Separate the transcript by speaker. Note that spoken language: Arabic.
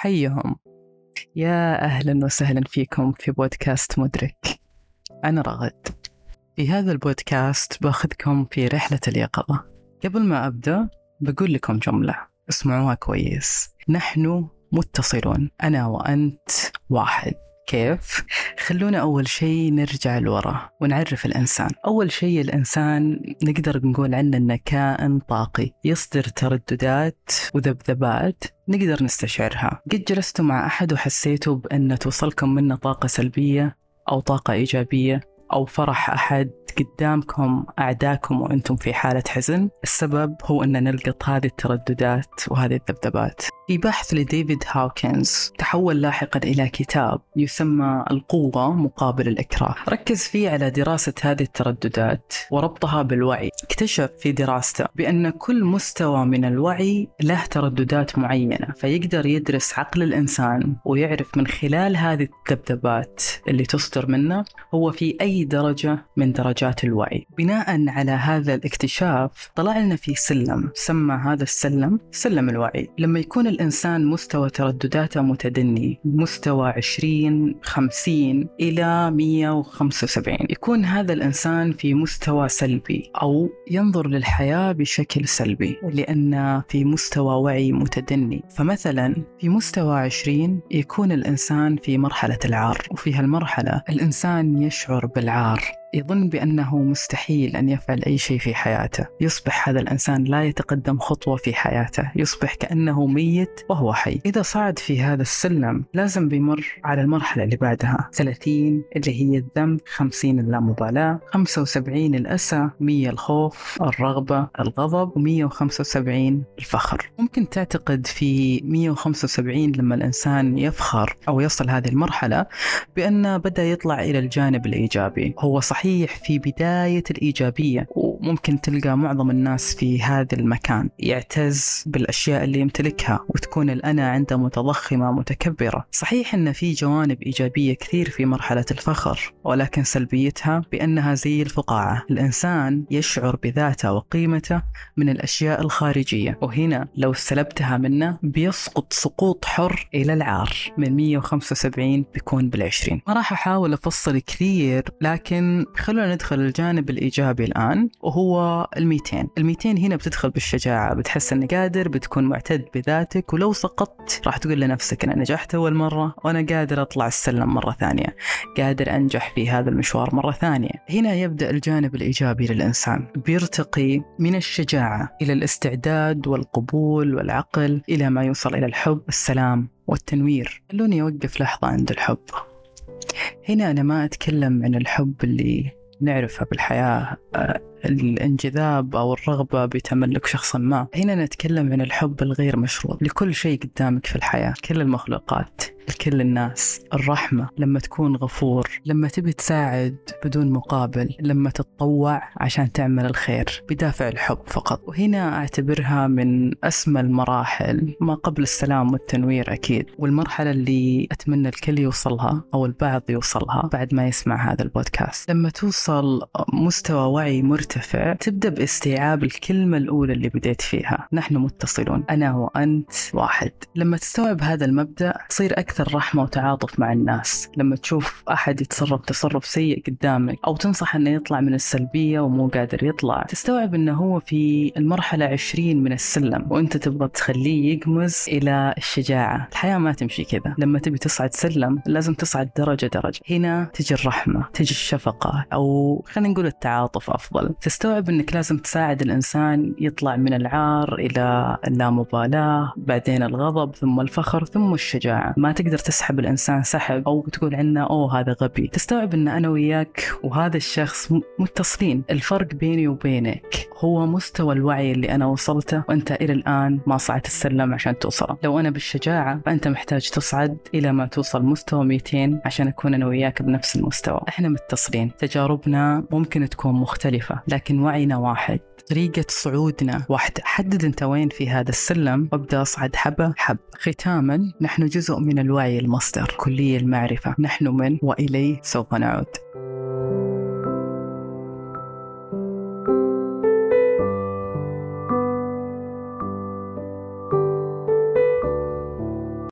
Speaker 1: حيهم. يا أهلا وسهلا فيكم في بودكاست مدرك. أنا رغد. في هذا البودكاست باخذكم في رحلة اليقظة. قبل ما أبدأ بقول لكم جملة. اسمعوها كويس. نحن متصلون. أنا وأنت واحد. كيف؟ خلونا أول شيء نرجع لورا ونعرف الإنسان. أول شيء الإنسان نقدر نقول عنه أنه كائن طاقي يصدر ترددات وذبذبات نقدر نستشعرها. قد جلستوا مع أحد وحسيتوا بأن توصلكم منه طاقة سلبية أو طاقة إيجابية أو فرح أحد قدامكم أعداكم وأنتم في حالة حزن السبب هو أن نلقط هذه الترددات وهذه الذبذبات. في بحث لديفيد هاوكنز تحول لاحقا إلى كتاب يسمى القوة مقابل الإكراه. ركز فيه على دراسة هذه الترددات وربطها بالوعي. اكتشف في دراسته بأن كل مستوى من الوعي له ترددات معينة فيقدر يدرس عقل الإنسان ويعرف من خلال هذه الذبذبات اللي تصدر منه هو في أي درجة من درجات الوعي. بناء على هذا الاكتشاف طلع لنا في سلم سمى هذا السلم سلم الوعي. لما يكون الإنسان مستوى تردداته متدني مستوى 20 50 إلى 175 يكون هذا الإنسان في مستوى سلبي أو ينظر للحياة بشكل سلبي لأن في مستوى وعي متدني. فمثلا في مستوى 20 يكون الإنسان في مرحلة العار وفي هالمرحلة الإنسان يشعر بالعار. يظن بأنه مستحيل أن يفعل أي شيء في حياته. يصبح هذا الإنسان لا يتقدم خطوة في حياته. يصبح كأنه ميت وهو حي. إذا صعد في هذا السلم لازم بيمر على المرحلة اللي بعدها. 30 اللي هي الذنب 50 اللامبالاة 75 الأسى 100 الخوف الرغبة الغضب و175 الفخر. ممكن تعتقد في 175 لما الإنسان يفخر أو يصل هذه المرحلة بأنه بدأ يطلع إلى الجانب الإيجابي. هو صح صحيح في بداية الإيجابية وممكن تلقى معظم الناس في هذا المكان يعتز بالأشياء اللي يمتلكها وتكون الأنا عنده متضخمة متكبرة. صحيح أن في جوانب إيجابية كثير في مرحلة الفخر ولكن سلبيتها بأنها زي الفقاعة. الإنسان يشعر بذاته وقيمته من الأشياء الخارجية وهنا لو سلبتها منه بيسقط سقوط حر إلى العار. من 175 بيكون بال20 ما راح أحاول أفصل كثير لكن خلونا ندخل الجانب الإيجابي الآن وهو ال 200 ال 200 هنا بتدخل بالشجاعة بتحس أنك قادر بتكون معتد بذاتك ولو سقطت راح تقول لنفسك أنا نجحت أول مرة وأنا قادر أطلع السلم مرة ثانية. قادر أنجح في هذا المشوار مرة ثانية. هنا يبدأ الجانب الإيجابي للإنسان. بيرتقي من الشجاعة إلى الاستعداد والقبول والعقل إلى ما يوصل إلى الحب السلام والتنوير. خلوني أوقف لحظة عند الحب. هنا أنا ما أتكلم عن الحب اللي نعرفه بالحياة آه، الانجذاب أو الرغبة بتملك شخص ما. هنا نتكلم عن الحب الغير مشروط لكل شيء قدامك في الحياة كل المخلوقات. لكل الناس. الرحمة لما تكون غفور لما تبي تساعد بدون مقابل لما تتطوع عشان تعمل الخير بدافع الحب فقط. وهنا أعتبرها من أسمى المراحل ما قبل السلام والتنوير أكيد. والمرحلة اللي أتمنى الكل يوصلها أو البعض يوصلها بعد ما يسمع هذا البودكاست. لما توصل مستوى وعي مرتفع تبدأ باستيعاب الكلمة الأولى اللي بديت فيها. نحن متصلون أنا وأنت واحد. لما تستوعب هذا المبدأ تصير أكثر أكثر رحمة وتعاطف مع الناس. لما تشوف أحد يتصرف تصرف سيء قدامك أو تنصح أنه يطلع من السلبية ومو قادر يطلع تستوعب أنه هو في المرحلة عشرين من السلم وأنت تبغى تخليه يقمز إلى الشجاعة. الحياة ما تمشي كذا. لما تبي تصعد سلم لازم تصعد درجة درجة. هنا تجي الرحمة تجي الشفقة أو خلينا نقول التعاطف أفضل. تستوعب أنك لازم تساعد الإنسان يطلع من العار إلى اللامبالاة بعدين الغضب ثم الفخر ثم الشجاعة. ما تقدر تقدر تسحب الإنسان سحب أو تقول عنه أوه هذا غبي. تستوعب إن أنا وياك وهذا الشخص متصلين. الفرق بيني وبينك هو مستوى الوعي اللي أنا وصلته وأنت إلى الآن ما صعدت السلم عشان توصله. لو أنا بالشجاعة فأنت محتاج تصعد إلى ما توصل مستوى 200 عشان أكون أنا وياك بنفس المستوى. إحنا متصلين. تجاربنا ممكن تكون مختلفة لكن وعينا واحد. طريقة صعودنا. واحدة حدد أنت وين في هذا السلم وابدأ أصعد حبة حب ختاما نحن جزء من الوعي المصدر كلية المعرفة. نحن من وإليه سوف نعود.